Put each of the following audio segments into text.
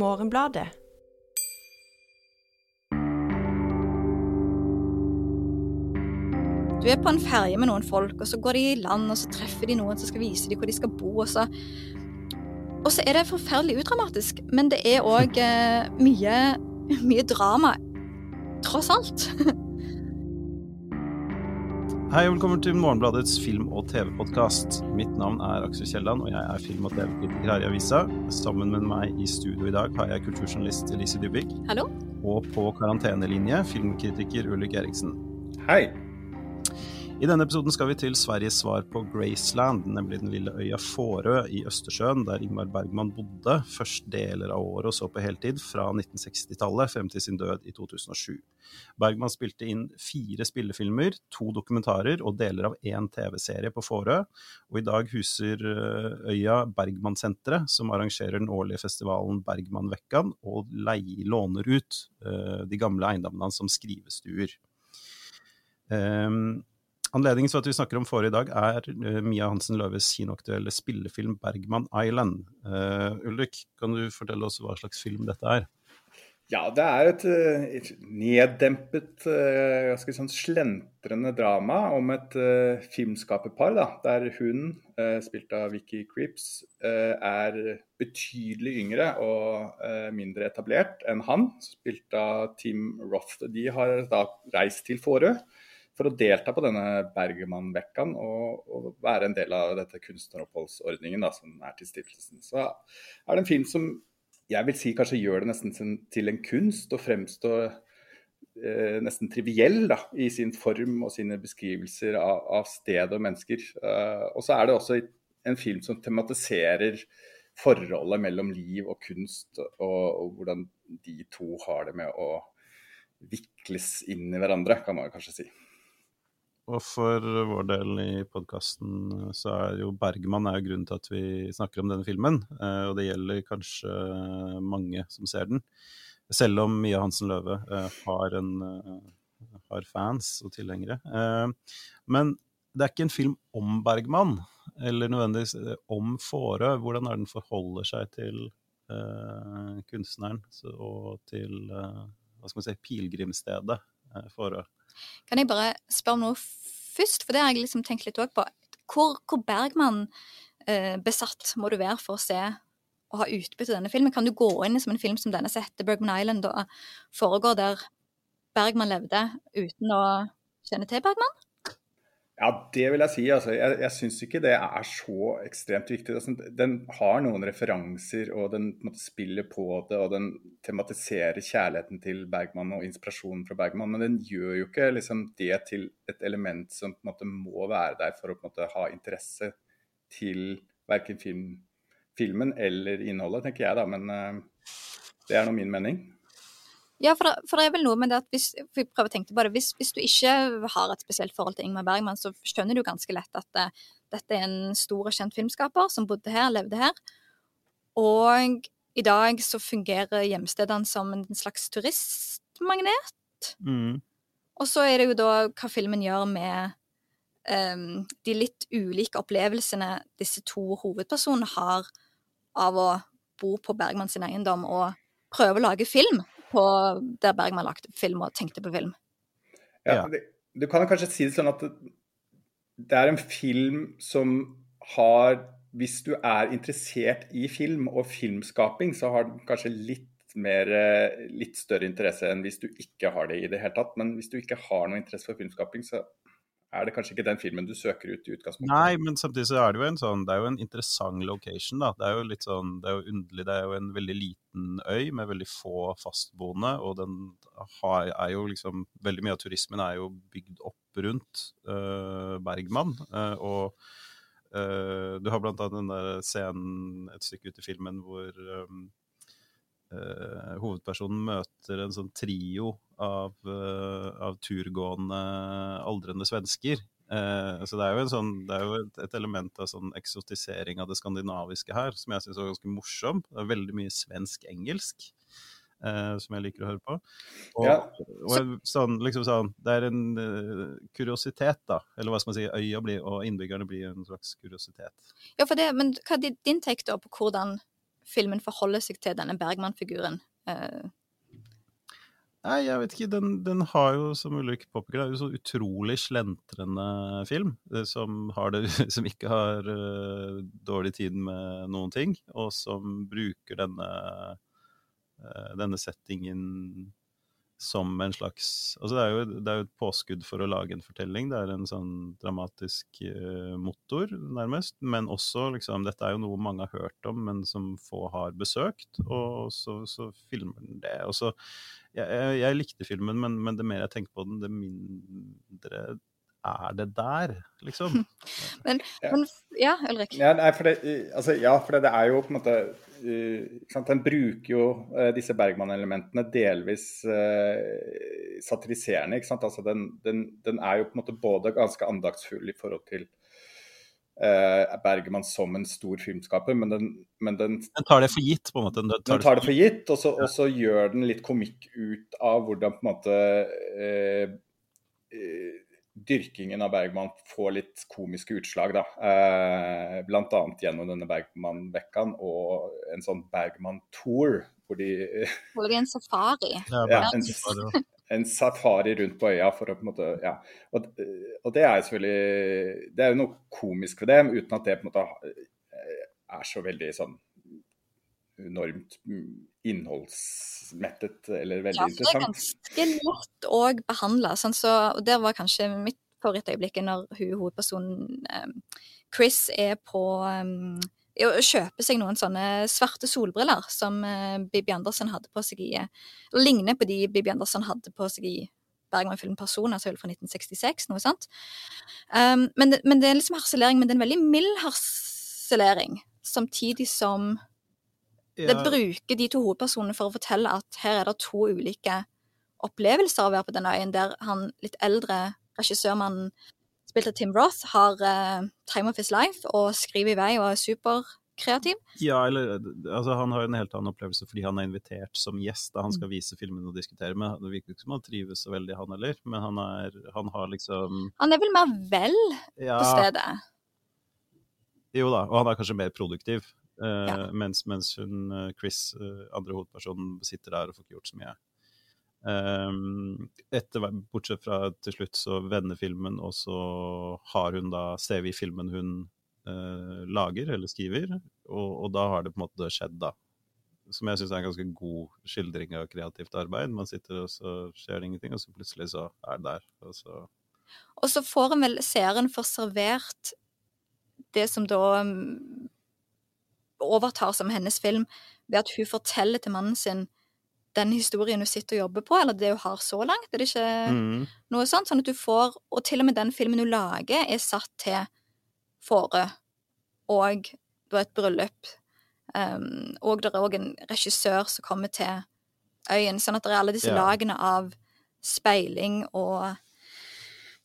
Morgenbladet. Du er på en ferge med noen folk, og så går de i land, og så treffer de noen som skal vise dem hvor de skal bo. Og så, og så er det forferdelig udramatisk, men det er òg eh, mye, mye drama. Tross alt. Hei og velkommen til Morgenbladets film- og TV-podkast. Mitt navn er Aksel Kielland, og jeg er film- og TV-kritiker her i avisa. Sammen med meg i studio i dag har jeg kulturjournalist Elise Dybvik. Hallo? Og på karantenelinje filmkritiker Ulrik Eriksen. Hei. I denne episoden skal vi til Sveriges svar på Graceland, nemlig den lille øya Fårö i Østersjøen, der Ingmar Bergman bodde først deler av året og så på heltid, fra 1960-tallet frem til sin død i 2007. Bergman spilte inn fire spillefilmer, to dokumentarer og deler av én TV-serie på Fårö, og i dag huser øya Bergmansenteret, som arrangerer den årlige festivalen Bergmanvekkan, og leier, låner ut de gamle eiendommene hans som skrivestuer. Um, Anledningen til at vi snakker om forrige i dag, er uh, Mia Hansen Løves kinoaktuelle spillefilm 'Bergman Island'. Uh, Ulrik, kan du fortelle oss hva slags film dette er? Ja, det er et, et neddempet, ganske sånn slentrende drama om et uh, filmskaperpar. Der hun, uh, spilt av Vicky Creeps, er betydelig yngre og mindre etablert enn han, spilt av Tim Roth. De har da reist til Fårö for å delta på denne Bergmanvekkan og, og, være en del av dette kunstneroppholdsordningen da, som er til stiftelsen. Så er det en film som jeg vil si kanskje gjør det nesten til en kunst og fremstår eh, nesten triviell da, i sin form og sine beskrivelser av, av sted og mennesker. Uh, og så er det også en film som tematiserer forholdet mellom liv og kunst, og, og hvordan de to har det med å vikles inn i hverandre, kan man kanskje si. Og for vår del i podkasten så er jo Bergman er jo grunnen til at vi snakker om denne filmen. Og det gjelder kanskje mange som ser den. Selv om Mia Hansen Løve har, en, har fans og tilhengere. Men det er ikke en film om Bergman, eller nødvendigvis om Fårö. Hvordan er den forholder seg til kunstneren og til hva skal man si, pilegrimsstedet Fårö? Kan jeg bare spørre om noe først? For det har jeg liksom tenkt litt òg på. Hvor, hvor Bergman eh, må du være for å se og ha utbytte av denne filmen? Kan du gå inn i som en film som denne som heter Bergman Island, og foregår der Bergman levde, uten å kjenne til Bergman? Ja, det vil jeg si. Altså, jeg jeg syns ikke det er så ekstremt viktig. Den har noen referanser, og den måte, spiller på det, og den tematiserer kjærligheten til Bergman og inspirasjonen fra Bergman. Men den gjør jo ikke liksom, det til et element som måte, må være der for å måte, ha interesse til verken film, filmen eller innholdet, tenker jeg da. Men uh, det er nå min mening. Ja, for det, for det, er vel noe med det at hvis, for jeg prøver å tenke på det, hvis, hvis, du ikke har et spesielt forhold til Ingmar Bergman, så skjønner du ganske lett at det, dette er en stor og kjent filmskaper som bodde her, levde her. Og i dag så fungerer hjemstedene som en slags turistmagnet. Mm. Og så er det jo da hva filmen gjør med um, de litt ulike opplevelsene disse to hovedpersonene har av å bo på Bergman sin eiendom og prøve å lage film på der Bergman lagde film og tenkte på film. Ja, det, Du kan kanskje si det sånn at det, det er en film som har Hvis du er interessert i film og filmskaping, så har den kanskje litt mer, litt større interesse enn hvis du ikke har det i det hele tatt. Men hvis du ikke har noe interesse for filmskaping, så er det kanskje ikke den filmen du søker ut i utgangspunktet. Nei, men samtidig så er det jo en sånn, det er jo en interessant location, da. Det er jo litt sånn, det er jo underlig. Det er jo en veldig liten øy med veldig få fastboende, og den har, er jo liksom Veldig mye av turismen er jo bygd opp rundt uh, Bergman. Uh, og uh, du har blant annet den der scenen et stykke ut i filmen hvor um, Uh, hovedpersonen møter en sånn trio av, uh, av turgående aldrende svensker. Uh, så det er jo, sånn, det er jo et, et, element av sånn eksotisering av det skandinaviske her, som jeg syns er ganske morsom. Det er veldig mye svensk-engelsk. som jeg liker å høre på. Og, ja. og sånn, liksom sånn, det er en kuriositet, da. Eller hva skal man si, øya blir, og innbyggerne blir en slags kuriositet. Ja, for det, men hva er din take da på hvordan filmen forholder seg til denne Bergman-figuren. Uh, Nei, jeg vet ikke. Den, den har jo, som Ulrik påpeker, er jo så utrolig slentrende film. Som, det, som ikke har uh, dårlig tid med noen ting, og som bruker denne, uh, denne settingen som en slags Altså det er, jo, det er jo et påskudd for å lage en fortelling. Det er en sånn dramatisk uh, motor, nærmest. Men også liksom Dette er jo noe mange har hørt om, men som få har besøkt. Og så, så filmer den det. Og så jeg, jeg, jeg, likte filmen, men, men, det mer jeg tenker på den, det mindre er det der, liksom. men, ja. men, ja, Ulrik? Ja, nei, for det, altså, ja, for det, er jo på en måte uh, Den bruker jo uh, disse Bergman-elementene delvis uh, satiriserende. ikke sant? Altså, den, den, den, er jo på en måte både ganske andaktsfull i forhold til eh, Bergman som en stor filmskaper, men den, men den, den tar det for gitt, på en måte? Den tar, den tar det for gitt, og så, ja. gjør den litt komikk ut av hvordan på en måte eh, eh, dyrkingen av Bergman får litt komiske utslag. da. Eh, Bl.a. gjennom denne Bergman-vekkaen og en sånn Bergman-tour. Hvor de Hvor det er en safari. Ja, en safari en safari rundt på øya for å på en måte Ja. Og, og det er selvfølgelig Det er jo noe komisk ved det, uten at det på en måte er så veldig sånn enormt innholdsmettet eller veldig interessant. Ja, det er ganske lett å behandle. Sånn så, og Der var kanskje mitt favorittøyeblikk når hun, hovedpersonen um, Chris er på um, å kjøpe seg noen sånne svarte solbriller som uh, Bibi Andersen hadde på seg i Ligner på de Bibi Andersen hadde på seg i Bergman-filmen 'Person', altså fra 1966, noe sånt. Um, men, det, men, det, er liksom harselering, men det er en veldig mild harselering, samtidig som. Det bruker de to hovedpersonene for å fortelle at her er det to ulike opplevelser av å være på denne øyen, der han litt eldre regissørmannen spilt av Tim Roth, har uh, Time of His Life og skriver i vei og er superkreativ. Ja, eller altså, han har en helt annen opplevelse fordi han er invitert som gjest da han skal mm. vise filmen og diskutere med. Det virker ikke som han trives så veldig, han heller, men han, er, han har liksom Han er vel mer vel ja. på stedet? Jo da, og han er kanskje mer produktiv. Ja. mens, mens, hun, eh, Chris, uh, andre hovedpersonen, sitter der og får ikke gjort så mye. Um, etter, bortsett fra til slutt så vender filmen, og så har hun da Ser vi filmen hun uh, lager eller skriver, og, og, da har det på en måte skjedd, da. Som jeg syns er en ganske god skildring av kreativt arbeid. Man sitter og så skjer det ingenting, og så plutselig så er det der. Og så, og så får en vel seeren for servert det som da um, overtar som hennes film, ved at hun forteller til mannen sin den historien hun sitter og jobber på, eller det hun har så langt. Er det ikke mm. noe sånt? Sånn at du får Og til og med den filmen hun lager, er satt til fore og da et bryllup. Um, og det er òg en regissør som kommer til øyen. Sånn at det er alle disse yeah. lagene av speiling og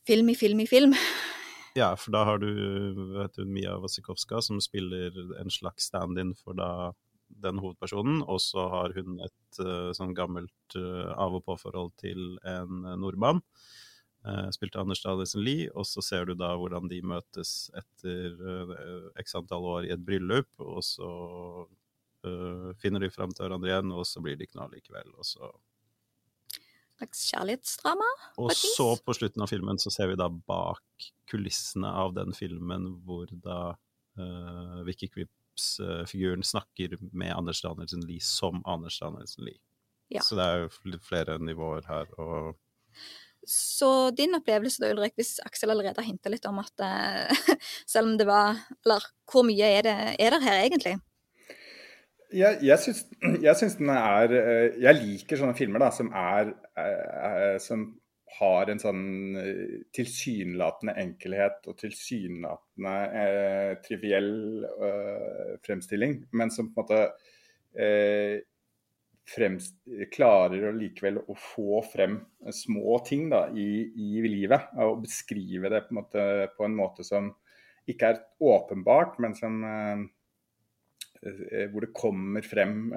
film i film i film. Ja, for da har du du, Mia Wasikowska som spiller en slags stand-in for da den hovedpersonen, og så har hun et uh, sånn gammelt uh, av- og på-forhold til en uh, nordmann. Uh, spilte Anders Dahlisen Lie, og så ser du da hvordan de møtes etter x antall år i et bryllup, og så finner de fram til hverandre igjen, og så blir de noe likevel, og så slags kjærlighetsdrama? Og så på slutten av filmen så ser vi da bak kulissene av den filmen hvor da uh, Vicky Quips-figuren uh, snakker med Anders Danielsen Lie som Anders Danielsen Lie. Ja. Så det er jo flere nivåer her. og så din opplevelse da, Ulrik, hvis Aksel allerede har hinta litt om at uh, selv om det var Eller hvor mye er det, er det her egentlig? Jeg, jeg, syns, den er eh, Jeg liker sånne filmer da, som er, er Som har en sånn eh, tilsynelatende enkelhet og tilsynelatende eh, triviell eh, fremstilling, men som på en måte eh, fremst, klarer å likevel å få frem små ting da, i, i, livet. Og beskrive det på en, måte, på en måte som ikke er åpenbart, men som eh, eh hvor det kommer frem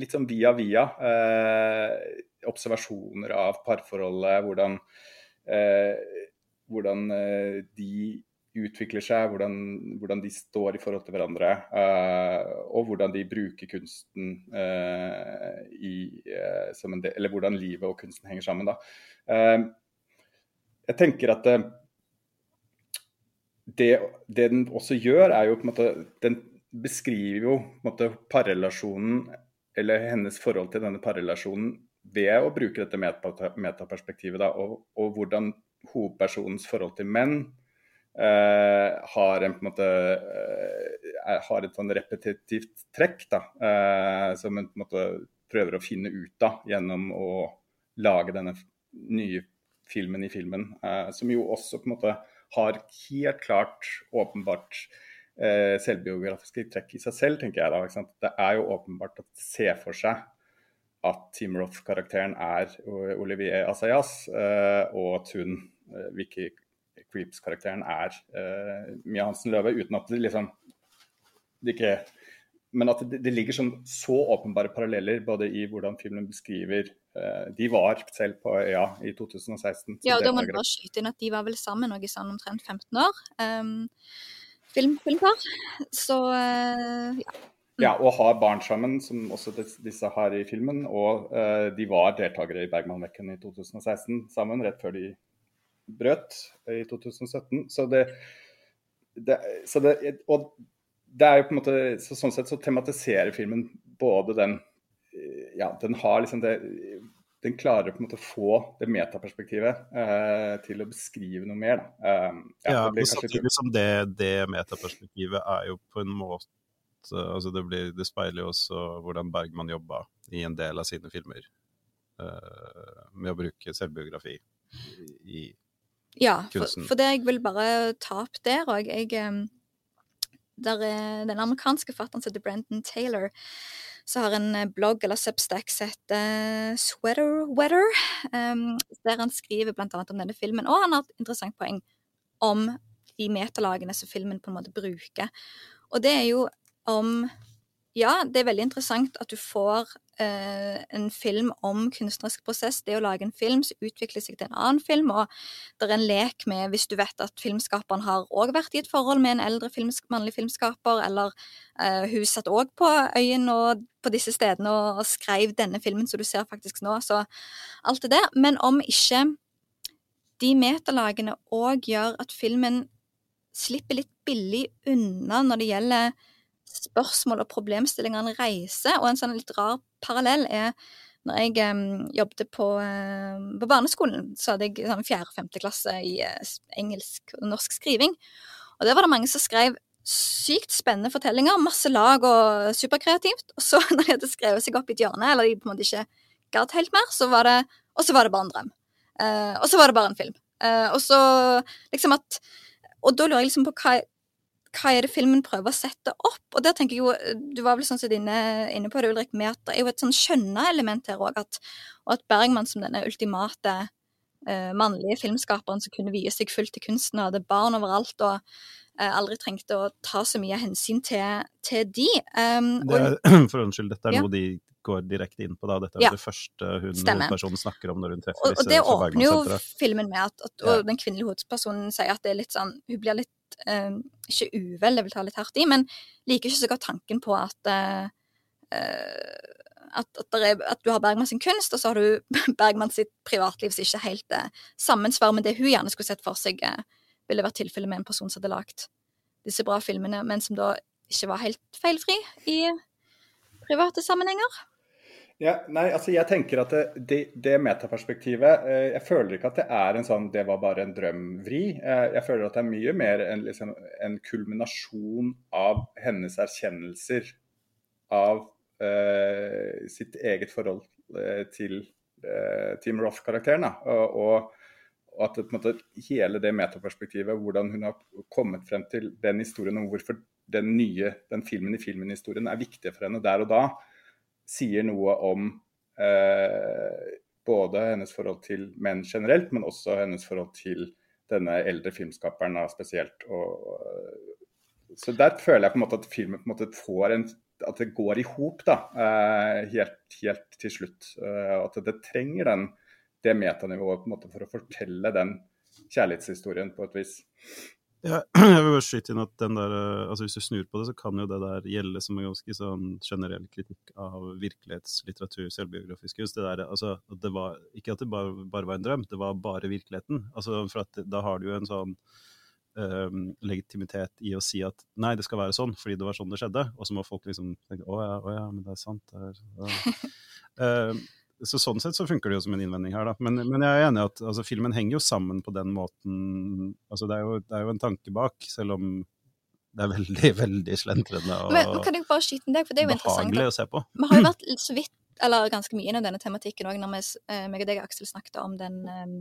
litt sånn via via. Eh, observasjoner av parforholdet, hvordan, eh, hvordan eh, de utvikler seg, hvordan, hvordan, de står i forhold til hverandre. Uh, og hvordan de bruker kunsten uh, i, uh, Eller hvordan livet og kunsten henger sammen. Da. jeg tenker at det, det, den også gjør, er jo på en måte Den beskriver jo på en måte parrelasjonen, eller hennes forhold til denne parrelasjonen, ved å bruke dette metaperspektivet. Da, og, og hvordan hovedpersonens forhold til menn eh, har en på en måte eh, har et sånn repetitivt trekk da, eh, som hun på en måte prøver å finne ut av gjennom å lage denne nye filmen i filmen. som jo også på en måte har helt klart åpenbart selvbiografiske trekk i seg selv, tenker jeg da. Det er jo åpenbart å se for seg at Team Roth-karakteren er Olivier Assayas, og at hun, Vicky Creeps-karakteren er eh, Mia Hansen Løve, uten at det liksom det ikke men at det, det ligger sånn, så åpenbare paralleller både i hvordan filmen beskriver uh, De var selv på øya i 2016. Ja, da må man bare skyte inn at de var vel sammen noe sånn omtrent 15 år. Um, film, filmpar. Så uh, ja. Mm. Ja, og har barn sammen, som også disse har i filmen. Og uh, de var deltakere i Bergman-vekken i 2016 sammen, rett før de brøt i 2017. Så det, det, så det Og det er jo på en måte så Sånn sett så tematiserer filmen både den Ja, den har liksom det den klarer på en måte å få det metaperspektivet eh, til å beskrive noe mer. Eh, ja, ja og samtidig som det, det, metaperspektivet er jo på en måte altså det, blir, det, speiler jo også hvordan Bergman jobba i en del av sine filmer. Eh, med å bruke selvbiografi i, ja, for, for, det jeg vil bare ta opp der òg Der er den amerikanske fatteren heter Brendan Taylor, så har en eh, blogg eller substack som heter Sweater Weather, um, der han skriver blant annet om denne filmen. Og han har et interessant poeng om de metalagene som filmen på en måte bruker. Og det er jo om Ja, det er veldig interessant at du får eh, en film om kunstnerisk prosess. Det å lage en film som utvikler seg til en annen film, og det er en lek med hvis du vet at filmskaperen har òg vært i et forhold med en eldre films mannlig filmskaper, eller eh, hun satt òg på øyen og på disse stedene og, skrev denne filmen som du ser faktisk nå, så alt det der. Men om ikke de meterlagene òg gjør at filmen slipper litt billig unna når det gjelder spørsmål og problemstillinger han reiser. Og en sånn litt rar parallell er når jeg um, jobbet på, uh, på, barneskolen, så hadde jeg sånn 4. og 5. klasse i uh, engelsk og norsk skriving. Og der var det mange som skrev sykt spennende fortellinger, masse lag og superkreativt. Og så når de hadde skrevet seg opp i et hjørne, eller de på en måte ikke gadd helt mer, så var det Og så var det bare en drøm. Uh, og så var det bare en film. og så liksom at Og da lurer jeg liksom på hva, hva er det filmen prøver å sette opp? Og der tenker jeg jo, Du var vel sånn som inne, inne på det, Ulrik, med at det er jo et sånn skjønna element her òg. Og at Bergman som denne ultimate uh, mannlige filmskaperen som kunne vie seg fullt til kunsten, og hadde barn overalt, og uh, aldri trengte å ta så mye hensyn til, til de. Um, det er, for unnskyld, dette er ja. noe de går direkte inn på. da. Dette er ja. det første hun, hovedpersonen snakker om når hun treffer og, disse Og det åpner jo filmen med, at, at og den kvinnelige hovedpersonen sier at det er litt sånn, hun blir litt eh, Ikke uvel, det vil ta litt hardt i, men liker ikke så godt tanken på at eh, at, at, er, at, du har Bergman sin kunst, og så har du Bergman sitt privatliv som ikke helt eh, sammensvarer med det hun gjerne skulle sett for seg eh, ville vært tilfellet med en person som hadde lagd disse bra filmene, men som da ikke var helt feilfri i private sammenhenger. Ja, nei, altså jeg tenker at det, det, det metaperspektivet eh, Jeg føler ikke at det er en sånn 'det var bare en drøm'-vri. Eh, jeg føler at det er mye mer en, liksom, en kulminasjon av hennes erkjennelser av eh, sitt eget forhold eh, til Team Roth-karakteren. Og, og, at det, måte, hele det metaperspektivet, hvordan hun har kommet frem til den historien, og hvorfor den nye, den filmen i filmen-historien er viktig for henne der og da sier noe om eh, både hennes forhold til menn generelt, men også hennes forhold til denne eldre filmskaperen spesielt. Og, så der føler jeg på en måte at filmen på en måte får en At det går i hop eh, helt, helt, til slutt. Eh, at det trenger den, det metanivået på en måte for å fortelle den kjærlighetshistorien på et vis. Ja, jeg vil bare skyte inn at den der, altså Hvis du snur på det, så kan jo det der gjelde som en ganske sånn generell kritikk av virkelighetslitteratur, selvbiografisk kunst. Det der, altså, det var, ikke at det bare, bare, var en drøm, det var bare virkeligheten. Altså, for at Da har du jo en sånn um, legitimitet i å si at nei, det skal være sånn fordi det var sånn det skjedde. Og så må folk liksom tenke å ja, å ja, men det er sant. Det er, ja. uh, så Sånn sett så funker det jo som en innvending her, da. Men, men jeg er enig i at altså, filmen henger jo sammen på den måten. Altså, det, er jo, det er jo en tanke bak, selv om det er veldig, veldig slentrende og men, kan jeg bare skyte deg, for det er jo behagelig å se på. Vi har jo vært så vidt, eller ganske mye innom denne tematikken òg, når vi, eh, meg og deg Aksel snakket om den um,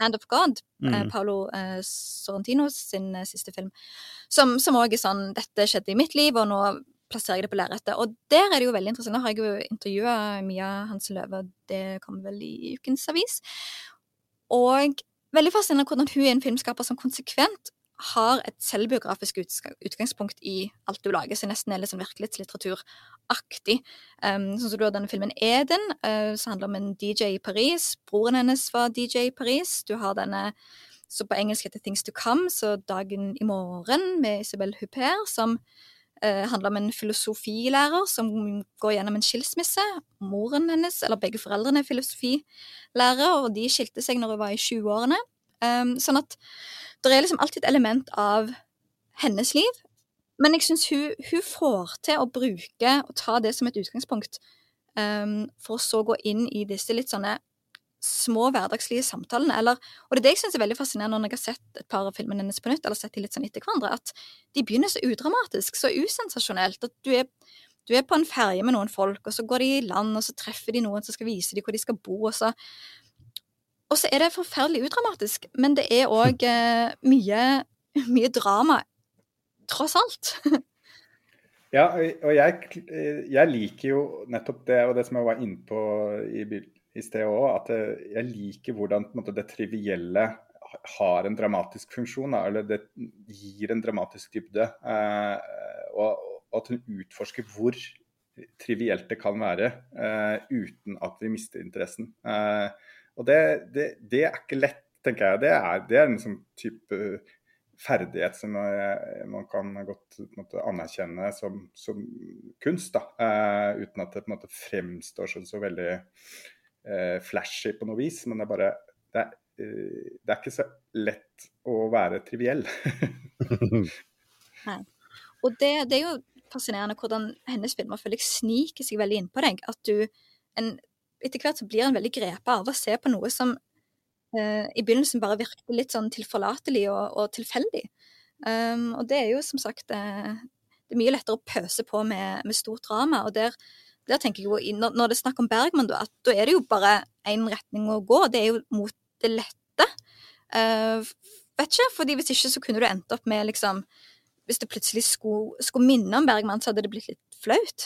Hand of God, eh, mm. Paolo uh, Sorrentinos sin uh, siste film, som òg er sånn Dette skjedde i mitt liv, og nå plasserer jeg det på lerretet. Og der er det jo veldig interessant. Nå har jeg jo intervjua Mia Hansen Løve, det kommer vel i ukens avis. Og veldig fascinerende hvordan hun er en filmskaper som konsekvent har et selvbiografisk utgangspunkt i alt du lager, så nesten er litt sånn virkelighetslitteratur-aktig. Um, sånn som du har denne filmen Eden, uh, som handler om en DJ i Paris. Broren hennes var DJ i Paris. Du har denne som på engelsk heter Things to Come, så Dagen i morgen med Isabel Huppert, som eh, handler om en filosofilærer som går gjennom en skilsmisse. Moren hennes, eller begge foreldrene, er filosofilærere, og de skilte seg når hun var i 20-årene. Um, sånn at det er liksom alltid et element av hennes liv. Men jeg syns hun, hun, får til å bruke og ta det som et utgangspunkt, um, for å så gå inn i disse litt sånne små hverdagslige samtalene. Eller, og det er det jeg syns er veldig fascinerende når jeg har sett et par av filmene hennes på nytt, eller sett de litt sånn etter hverandre, at de begynner så udramatisk, så usensasjonelt. At du er, du er på en ferje med noen folk, og så går de i land, og så treffer de noen som skal vise dem hvor de skal bo, og så Og så er det forferdelig udramatisk, men det er òg eh, mye, mye drama, tross alt. Ja, og jeg, jeg, liker jo nettopp det, og det som jeg var inne på i i sted òg, at jeg liker hvordan måte, det trivielle har en dramatisk funksjon, eller det gir en dramatisk dybde. Eh, og, at hun utforsker hvor trivielt det kan være, eh, uten at vi mister interessen. Eh, og det, det, det, er ikke lett, tenker jeg. Det er, det er en sånn type ferdighet som man kan godt måte, anerkjenne som, som kunst, da, eh, uten at det på en måte fremstår så, så veldig eh, flashy på noe vis, men det er bare det er, eh, det er ikke så lett å være triviell. Nei. Og det, det, er jo fascinerende hvordan hennes filmer føler jeg sniker seg veldig innpå deg. At du en, Etter hvert så blir en veldig grepet av å se på noe som eh, i begynnelsen bare virket litt sånn tilforlatelig og, og tilfeldig. Um, og det er jo som sagt eh, Det er mye lettere å pøse på med, med stort drama. og der der tenker jeg jo, når, det er snakk om Bergman, da, at da er det jo bare én retning å gå. Det er jo mot det lette. Uh, vet ikke, fordi hvis ikke så kunne du endt opp med liksom Hvis det plutselig skulle, skulle minne om Bergman, så hadde det blitt litt flaut.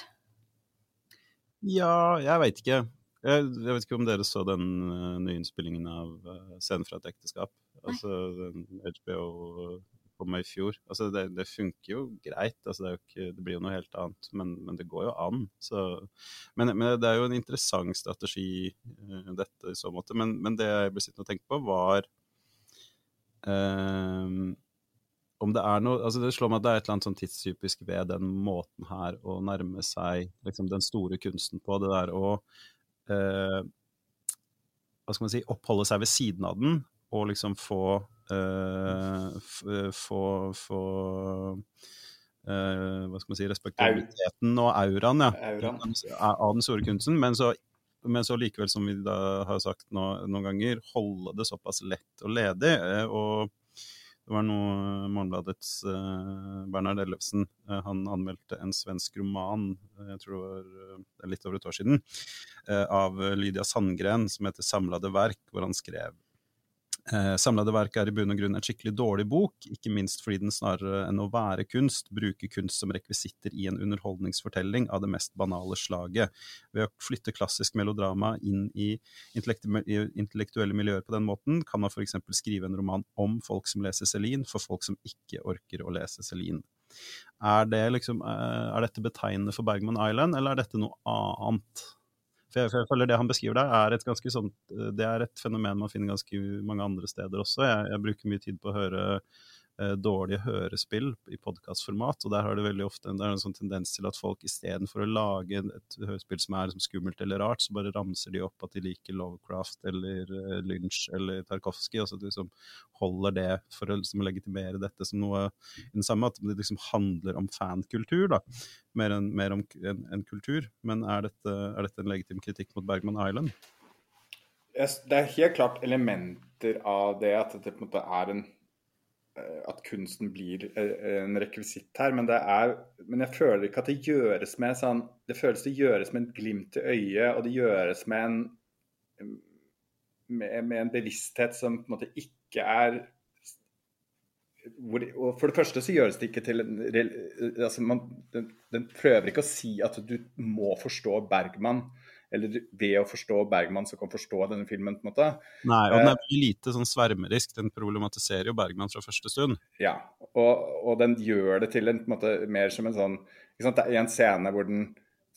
Ja, jeg veit ikke. Jeg, jeg, vet ikke om dere så den uh, nyinnspillingen av uh, Scenen fra et ekteskap. Altså den HBO på meg i fjor. Altså, det, det funker jo greit. Altså, det, ikke, det, blir jo noe helt annet, men, men det går jo an. Så, men, men, det er jo en interessant strategi, uh, dette i så måte. Men, men, det jeg ble sittende og tenke på, var uh, om det er noe altså Det slår meg at det er et eller annet sånn tidstypisk ved den måten her å nærme seg liksom, den store kunsten på. Det der å uh, hva skal man si, oppholde seg ved siden av den og liksom få uh, få, få uh, hva skal man si, respektabiliteten og auraen ja, auraen. av den store kunsten. Men så, men så, likevel, som vi da har sagt nå, noen ganger, holde det såpass lett og ledig. Og det var noe Morgenbladets uh, Bernhard Ellefsen uh, Han anmeldte en svensk roman, uh, jeg tror det var litt over et år siden, av Lydia Sandgren som heter 'Samlade verk', hvor han skrev Samlede verk er i bunn og grunn en skikkelig dårlig bok, ikke minst fordi den snarere enn å være kunst, bruker kunst som rekvisitter i en underholdningsfortelling av det mest banale slaget. Ved å flytte klassisk melodrama inn i intellektuelle miljøer på den måten, kan man f.eks. skrive en roman om folk som leser Celine, for folk som ikke orker å lese Celine. Er, det liksom, eh, er dette betegnende for Bergman Island, eller er dette noe annet? For jeg, føler det han beskriver der, er et sånt Det er et fenomen man finner ganske mange andre steder også. Jeg, jeg bruker mye tid på å høre eh, dårlige hørespill i podkastformat. Og der har det veldig ofte en, en sånn tendens til at folk istedenfor å lage et hørespill som er liksom skummelt eller rart, så bare ramser de opp at de liker Lovecraft eller uh, Lynch eller Tarkovskij, og så liksom holder det for å liksom legitimere dette som noe i den samme, at det liksom handler om fankultur, da, mer enn en, en, kultur. Men er dette, er dette en legitim kritikk mot Bergman Island? Det er helt klart elementer av det at det på en måte er en Eh, at kunsten blir eh, en rekvisitt her, men, det er, men jeg føler ikke at det gjøres med sånn Det føles det gjøres med et glimt i øyet, og det gjøres med en, med, med en bevissthet som på en måte ikke er hvor, og For det første så gjøres det ikke til en altså man, den, den prøver ikke å si at du må forstå Bergman eller ved å forstå Bergman som kan forstå denne filmen. på en måte. Nei, og den er eh, veldig lite sånn svermerisk. Den problematiserer jo Bergman fra første stund. Ja, og, og den gjør det til en, på en måte mer som en sånn ikke sant? Er en scene hvor den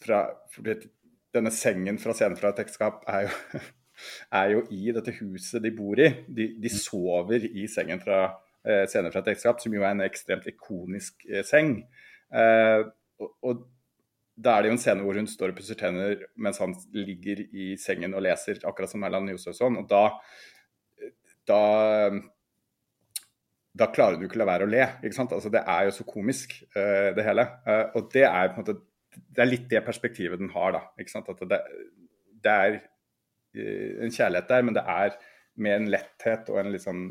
fra Denne sengen fra scenen fra et ekteskap er jo, er jo i dette huset de bor i. De, de sover i sengen fra eh, scenen fra et ekteskap, som jo er en ekstremt ikonisk eh, seng. Eh, og, og da er det jo en scene hvor hun står og pusser tenner mens han ligger i sengen og leser, akkurat som Erland Josefsson. Og da, da da klarer du ikke å la være å le. ikke sant? Altså, det er jo så komisk, uh, det hele. Uh, og det er på en måte det er litt det perspektivet den har. da, ikke sant? At det, det er uh, en kjærlighet der, men det er med en letthet og en litt sånn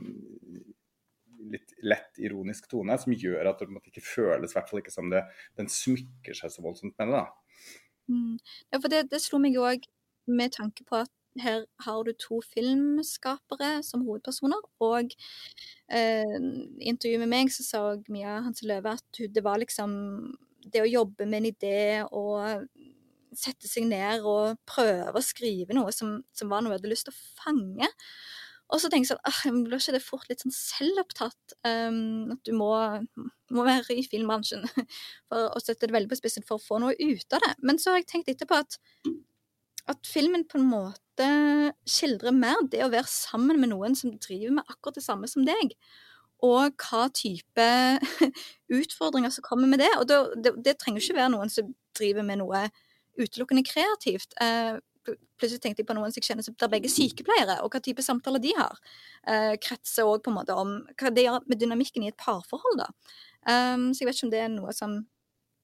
litt lett ironisk tone som gjør at det ikke føles hvert ikke som det, den smykker seg så voldsomt med det. da. Mm. Ja, for det, det slo meg òg med tanke på at her har du to filmskapere som hovedpersoner. Og eh, i intervjuet med meg så sa Mia Hanse Løve at det var liksom det å jobbe med en idé og sette seg ned og prøve å skrive noe som, som var noe jeg hadde lyst til å fange. Og så tenker jeg sånn, ah, blir ikke det fort litt sånn selvopptatt? Um, at du må, må, være i filmbransjen for å sette det veldig på spissen for å få noe ut av det. Men så har jeg tenkt etterpå at, at filmen på en måte skildrer mer det å være sammen med noen som driver med akkurat det samme som deg. Og hva type utfordringer som kommer med det. Og det, det, det trenger ikke være noen som driver med noe utelukkende kreativt. Eh, plutselig tenkte jeg på noen som jeg kjenner som er begge sykepleiere, og hva type samtaler de har. Eh, kretser òg på en måte om hva det gjør med dynamikken i et parforhold, da. Um, så jeg vet ikke om det er noe som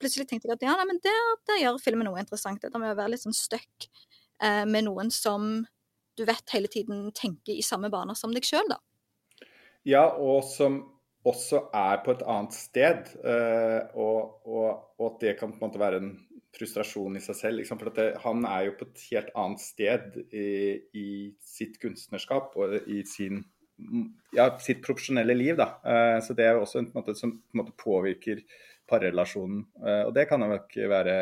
Plutselig tenkte jeg at ja, nei, men der, der gjør filmen noe interessant. Det med å være litt sånn stuck eh, med noen som du vet hele tiden tenker i samme baner som deg sjøl, da. Ja, og som også er på et annet sted. Uh, og, og, og, at det kan på en måte være en frustrasjon i seg selv. Liksom, for det, han er jo på et helt annet sted i, i sitt kunstnerskap og i sin, ja, sitt profesjonelle liv. Da. Uh, så det er jo også en måte som på en måte påvirker parrelasjonen. Uh, og det kan nok være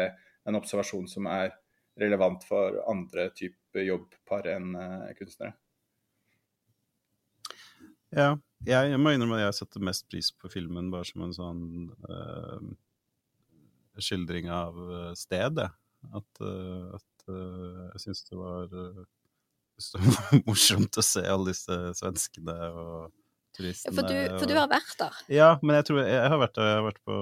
en observasjon som er relevant for andre typer jobbpar enn uh, kunstnere. Ja, jeg, jeg må innrømme at jeg setter mest pris på filmen bare som en sånn skildring av eh, stedet. At, eh, at eh, jeg syns det var så morsomt å se alle disse svenskene og turistene. Ja, for, du, for du har vært der? Ja, men jeg tror jeg, jeg har vært der. Jeg har vært på,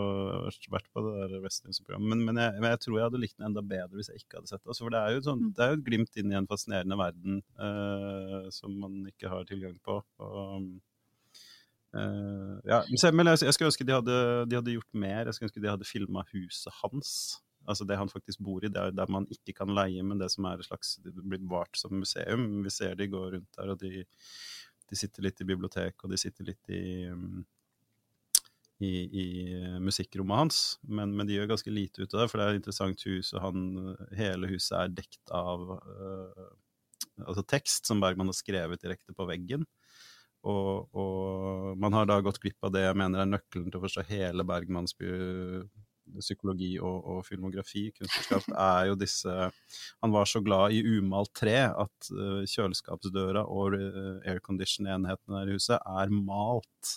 vært på det der Westernhuset-programmet. Men, men, men, jeg tror jeg hadde likt den enda bedre hvis jeg ikke hadde sett det. Altså, for det er jo sånn, det er jo et glimt inn i en fascinerende verden uh, som man ikke har tilgang på. Og, Uh, ja, men jeg, jeg skulle ønske de hadde, de hadde, gjort mer. Jeg skulle ønske de hadde filma huset hans. Altså det han faktisk bor i, det er der man ikke kan leie, men det som er et slags det blir bevart som museum. Vi ser de går rundt der, og de, de sitter litt i bibliotek, og de sitter litt i, i, i musikkrommet hans. Men, men, de gjør ganske lite ut av det, for det er et interessant hus, og han, hele huset er dekt av uh, altså tekst som Bergman har skrevet direkte på veggen. Og, og, man har da gått glipp av det jeg mener er nøkkelen til å forstå hele Bergmanns psykologi og, og, filmografi. Kunstnerskap er jo disse Han var så glad i umalt tre at uh, kjøleskapsdøra og uh, aircondition-enhetene der i huset er malt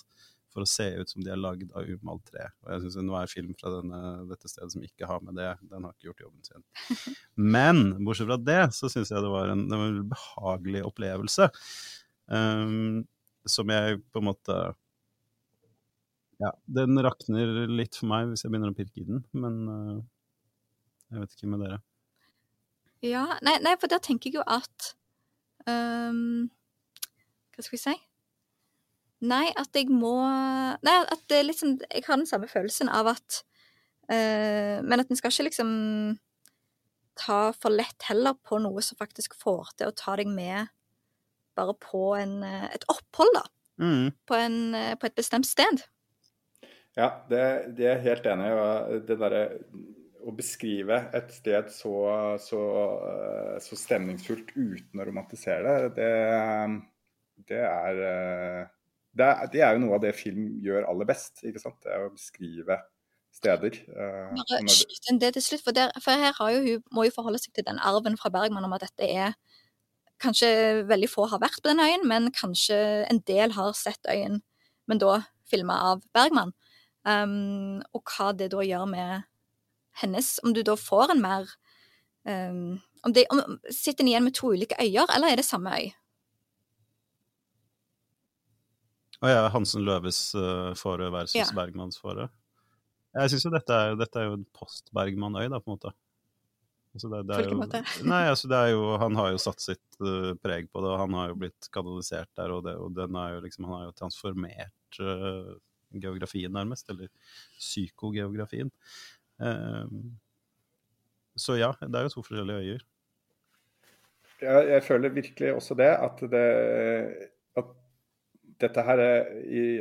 for å se ut som de er lagd av umalt tre. Og jeg syns enhver film fra denne, dette stedet som ikke har med det, den har ikke gjort jobben sin. Men bortsett fra det, så syns jeg det var en, det var en behagelig opplevelse. Um, som jeg på en måte Ja, den rakner litt for meg hvis jeg begynner å pirke i den, men uh, jeg vet ikke med dere. Ja, nei, nei, for der tenker jeg jo at um, Hva skal vi si? Nei, at jeg må Nei, at det er liksom Jeg har den samme følelsen av at uh, Men at en skal ikke liksom ta for lett heller på noe som faktisk får til å ta deg med bare på en, eh, et opphold, da. Mm. På, en, eh, på et bestemt sted. Ja, det, det er jeg helt enig i. Det derre å beskrive et sted så, så, eh, så, stemningsfullt uten å romantisere det, det, det er det er, det er, jo noe av det film gjør aller best. ikke sant? Det er å beskrive steder. Uh, Bare skyt inn det til slutt, for, der, for her jo hun, må jo forholde seg til den arven fra Bergman om at dette er Kanskje veldig få har vært på den øyen, men kanskje en del har sett øyen, men da filma av Bergman. Um, og hva det da gjør med hennes Om du da får en mer um, om det, om, Sitter en igjen med to ulike øyer, eller er det samme øy? Å ja, Hansen Løves uh, fåre versus ja. Bergmans fåre? Jeg syns jo dette er, dette er jo en post-Bergman-øy, da, på en måte. Altså det, det jo, nei, altså det er jo, han har jo satt sitt uh, preg på det, og han har jo blitt kanalisert der, og, det, og den er jo liksom, han har jo transformert uh, geografien, nærmest, eller psykogeografien. Uh, så ja, det er jo to forskjellige øyer. Jeg, jeg føler virkelig også det, at, det, at dette her er,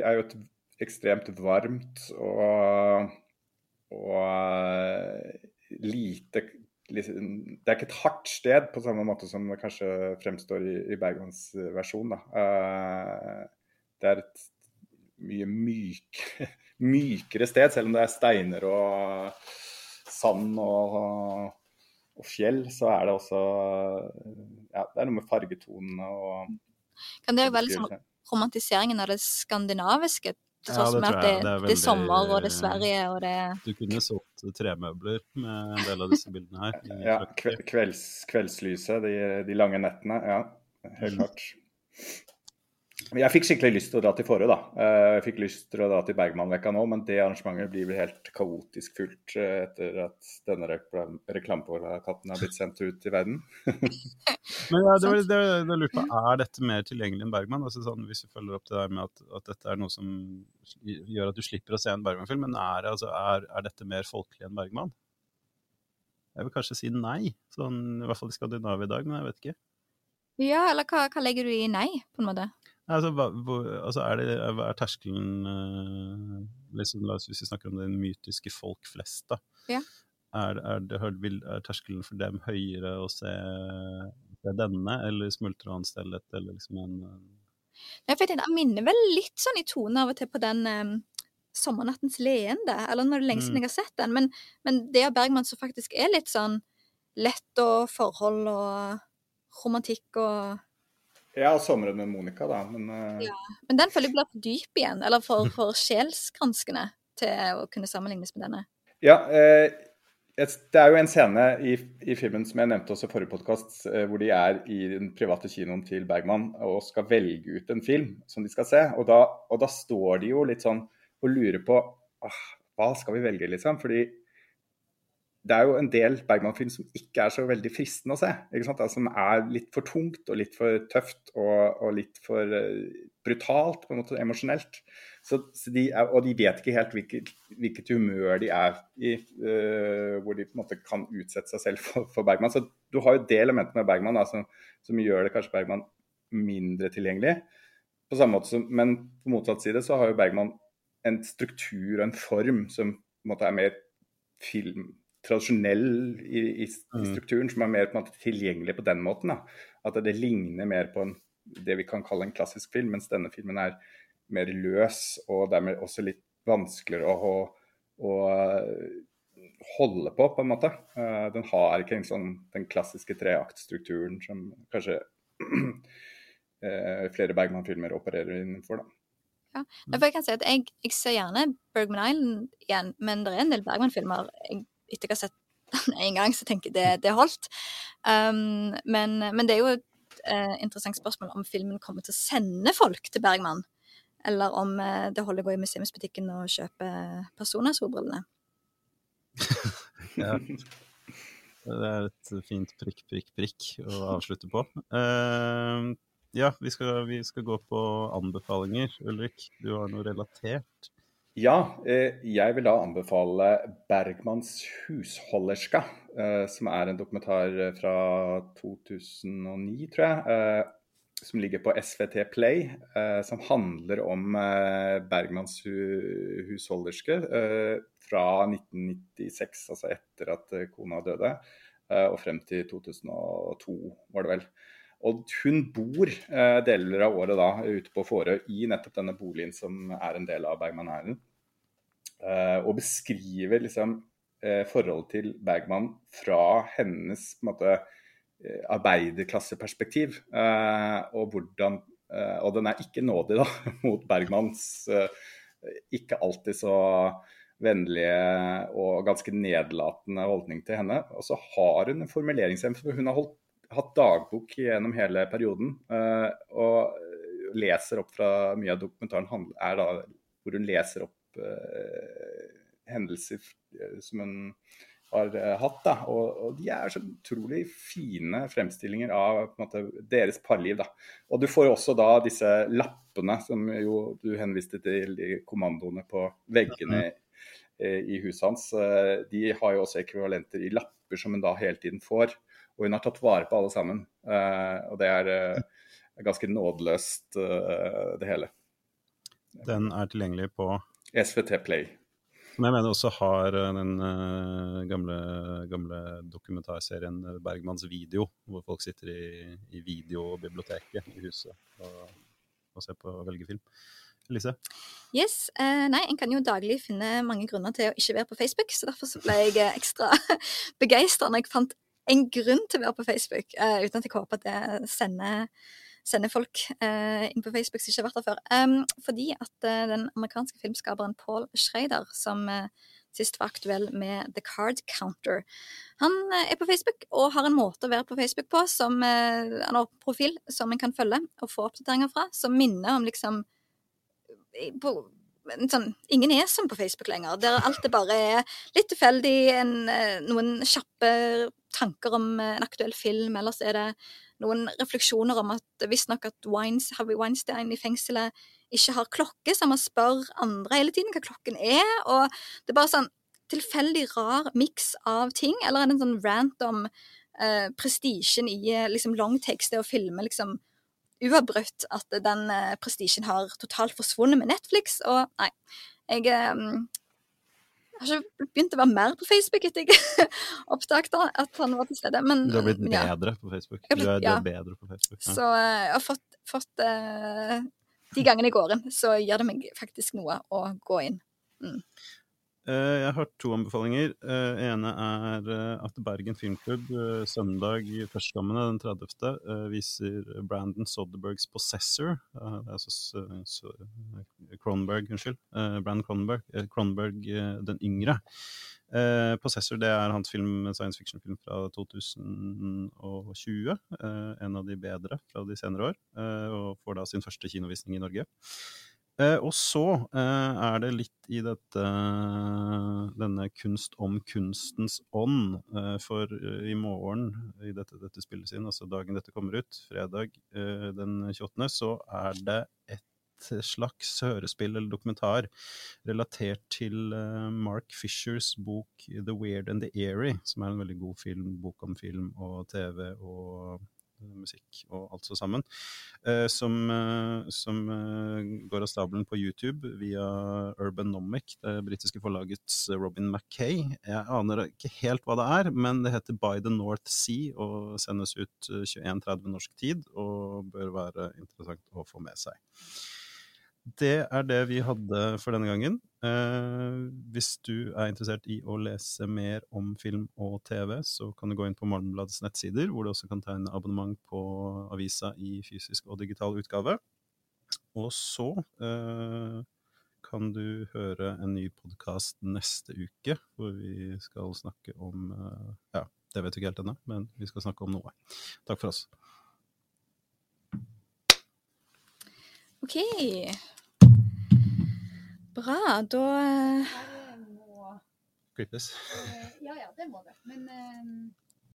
er jo et ekstremt varmt og og uh, lite Det er ikke et hardt sted på samme måte som det kanskje fremstår i, i Bergmans versjon. Da. det er et mye myk, mykere sted, selv om det er steiner og sand og, og fjell, så er det også Ja, det er noe med fargetonene og Kan det være liksom romantiseringen av det skandinaviske det ja, det med at det, det, er veldig, det, er sommer, og det er Sverige, og det Du kunne solgt tremøbler med en del av disse bildene her. ja, kvelds, kveldslyset, de, de, lange nettene. Ja, helt mm. Jeg fikk skikkelig lyst til å dra til Forøy, da. Eh, jeg fikk lyst til å dra til Bergmanvekka nå, men det arrangementet blir vel helt kaotisk fullt eh, etter at denne reklam reklameplakaten har blitt sendt ut i verden. men ja, det, var, det, det lurer på, Er dette mer tilgjengelig enn Bergman? Altså sånn, hvis vi følger opp det der med at, at, dette er noe som gjør at du slipper å se en Bergman-film, men er, altså, er, er, dette mer folkelig enn Bergman? Jeg vil kanskje si nei, sånn, i hvert fall i Skandinavia i dag, men jeg vet ikke. Ja, eller hva, hva legger du i nei, på en måte? Altså, hva, altså er, det, er, terskelen uh, liksom, Hvis vi snakker om den mytiske folk flest, da. Ja. Er, er, det, er, terskelen for dem høyere å se, se denne, eller smultranstellet, eller liksom en Nei, for jeg tenkte, minner vel litt sånn i tonen av og til på den um, 'Sommernattens leende', eller når det er lenge siden mm. jeg har sett den. Men, men det av Bergman som faktisk er litt sånn lett og forhold og romantikk og ja, 'Sommeren med Monica', da. Men, uh... ja, men den føler jeg blir for dyp igjen, eller for, for sjelsgranskende til å kunne sammenlignes med denne. Ja, eh, det er jo en scene i, i, filmen som jeg nevnte også i forrige podkast, eh, hvor de er i den private kinoen til Bergman og skal velge ut en film som de skal se. Og da, og da står de jo litt sånn og lurer på ah, hva skal vi velge, liksom. Fordi det er jo en del Bergman-film som ikke er så veldig fristende å se. Altså, som er litt for tungt og litt for tøft og, og litt for uh, brutalt, på en måte emosjonelt. Så, så de er, og de vet ikke helt hvilket, hvilket humør de er i, uh, hvor de på en måte kan utsette seg selv for, for Bergman. Så du har jo det elementet med Bergman da, som, som, gjør det kanskje Bergman mindre tilgjengelig. På samme måte som, men på motsatt side så har jo Bergman en struktur og en form som på en måte er mer film tradisjonell i, i, mm. strukturen, som er mer på en måte tilgjengelig på den måten. Da. At det ligner mer på en, det vi kan kalle en klassisk film, mens denne filmen er mer løs og dermed også litt vanskeligere å, å, å holde på, på en måte. Uh, den har ikke en sånn, den klassiske treaktstrukturen som kanskje uh, flere Bergman-filmer opererer innenfor. da. Ja, jeg kan si at jeg, jeg ser gjerne Bergman Island igjen, men det er en del Bergman-filmer jeg etter jeg har sett den én gang, så tenker jeg det, det holdt. Um, men, men, det er jo et uh, interessant spørsmål om filmen kommer til å sende folk til Bergman. eller om uh, det holder å gå i museumsbutikken og kjøpe Persona-solbrillene. ja. Det er et fint prikk, prikk, prikk å avslutte på. Uh, ja, vi skal, vi skal, gå på anbefalinger. Ulrik, du har noe relatert? Ja, eh, jeg vil da anbefale Bergmanns 'Husholderska', eh, som er en dokumentar fra 2009, tror jeg. Eh, som ligger på SVT Play, som handler om Bergmanns husholderske fra 1996, altså etter at kona døde, og frem til 2002, var det vel. Og hun bor eh, deler av året da ute på Fårøy i nettopp denne boligen som er en del av Bergman Island. Eh, og beskriver liksom eh, forholdet til Bergman fra hennes måte, eh, arbeiderklasseperspektiv. Eh, og hvordan eh, Og den er ikke nådig da, mot Bergmans ikke alltid så vennlige og ganske nedlatende holdning til henne. Og så har hun en formuleringsevne, for hun har holdt hatt dagbok gjennom hele perioden. Uh, og leser opp fra mye av dokumentaren er da hvor hun leser opp uh, hendelser eh, som hun har hatt. Da. Og, og, de er så utrolig fine fremstillinger av måte, deres parliv. Da. Og du får også da disse lappene som jo du henviste til, de kommandoene på veggene i huset hans. De har jo også ekvivalenter i lapper som hun da hele tiden får. Og hun har tatt vare på alle sammen. Uh, og det er uh, ganske nådeløst, uh, det hele. Den er tilgjengelig på SVT Play. Som jeg mener også har den gamle, gamle, dokumentarserien Bergmanns video, hvor folk sitter i, i videobiblioteket i huset og, og ser på og velger film. Lise? Yes, eh, nei, En kan jo daglig finne mange grunner til å ikke være på Facebook, så derfor så ble jeg ekstra begeistra når jeg fant en grunn til å være på Facebook, uh, uten at jeg håper at det sender, sender folk uh, inn på Facebook som ikke har vært der før. Um, fordi at uh, den amerikanske filmskaperen Paul Schrader, som sist var aktuell med The Card Counter. Han er på Facebook og har en måte å være på Facebook på som han har profil som en kan følge og få oppdateringer fra, som minner om liksom på, sånn, Ingen er som på Facebook lenger. Der alt det bare er litt tilfeldig, en, noen kjappe tanker om eh, en aktuell film, eller så er det noen refleksjoner om at visstnok at Wines, Harvey Weinstein i fengselet ikke har klokke, så man spør andre hele tiden hva klokken er. Og det er bare sånn tilfeldig rar miks av ting, eller er det en sånn random eh, prestisjen i eh, liksom longtakes, det å filme liksom uavbrutt, at den eh, prestisjen har totalt forsvunnet med Netflix. Og nei, jeg um, har ikke begynt å være mer på Facebook etter jeg oppdaget at han var til stede. Men, du har blitt bedre på Facebook? Du er, du er bedre på Facebook. Ja. Så uh, jeg har fått, fått uh, De gangene jeg går inn, så gjør det meg faktisk noe å gå inn. Mm. Eh, jeg har to anbefalinger. Den ene er uh, at Bergen Filmklubb søndag førstkommende, den 30., viser Brandon Soderbergs 'Possessor'. altså Cronberg, unnskyld. Brandon Cronberg, Cronberg den yngre. 'Possessor' det er hans film, science fiction-film fra 2020. en av de bedre fra de senere år. og får da sin første kinovisning i Norge. Eh, og så eh, er det litt i dette, denne kunst om kunstens ånd. Eh, for i morgen, i dette, dette spilles inn, altså dagen dette kommer ut, fredag den 28., så er det et slags hørespill eller dokumentar relatert til Mark Fishers bok 'The Weird and the Eerie', som er en veldig god film, bok om film og TV og musikk og alt så sammen. Eh, som, eh, som eh, går av stabelen på YouTube via Urbanomic, det britiske forlagets Robin Mackay. Jeg aner ikke helt hva det er, men det heter By the North Sea og sendes ut 21.30 norsk tid, og bør være interessant å få med seg. Det er det vi hadde for denne gangen. Eh, hvis du er interessert i å lese mer om film og TV, så kan du gå inn på Morgenbladets nettsider, hvor du også kan tegne abonnement på avisa i fysisk og digital utgave. Og så eh, kan du høre en ny podkast neste uke, hvor vi skal snakke om eh, Ja, det vet du ikke helt ennå, men vi skal snakke om noe. Takk for oss. OK. Bra. Da Klippes. Eh, ja ja, det må det. Men ehm,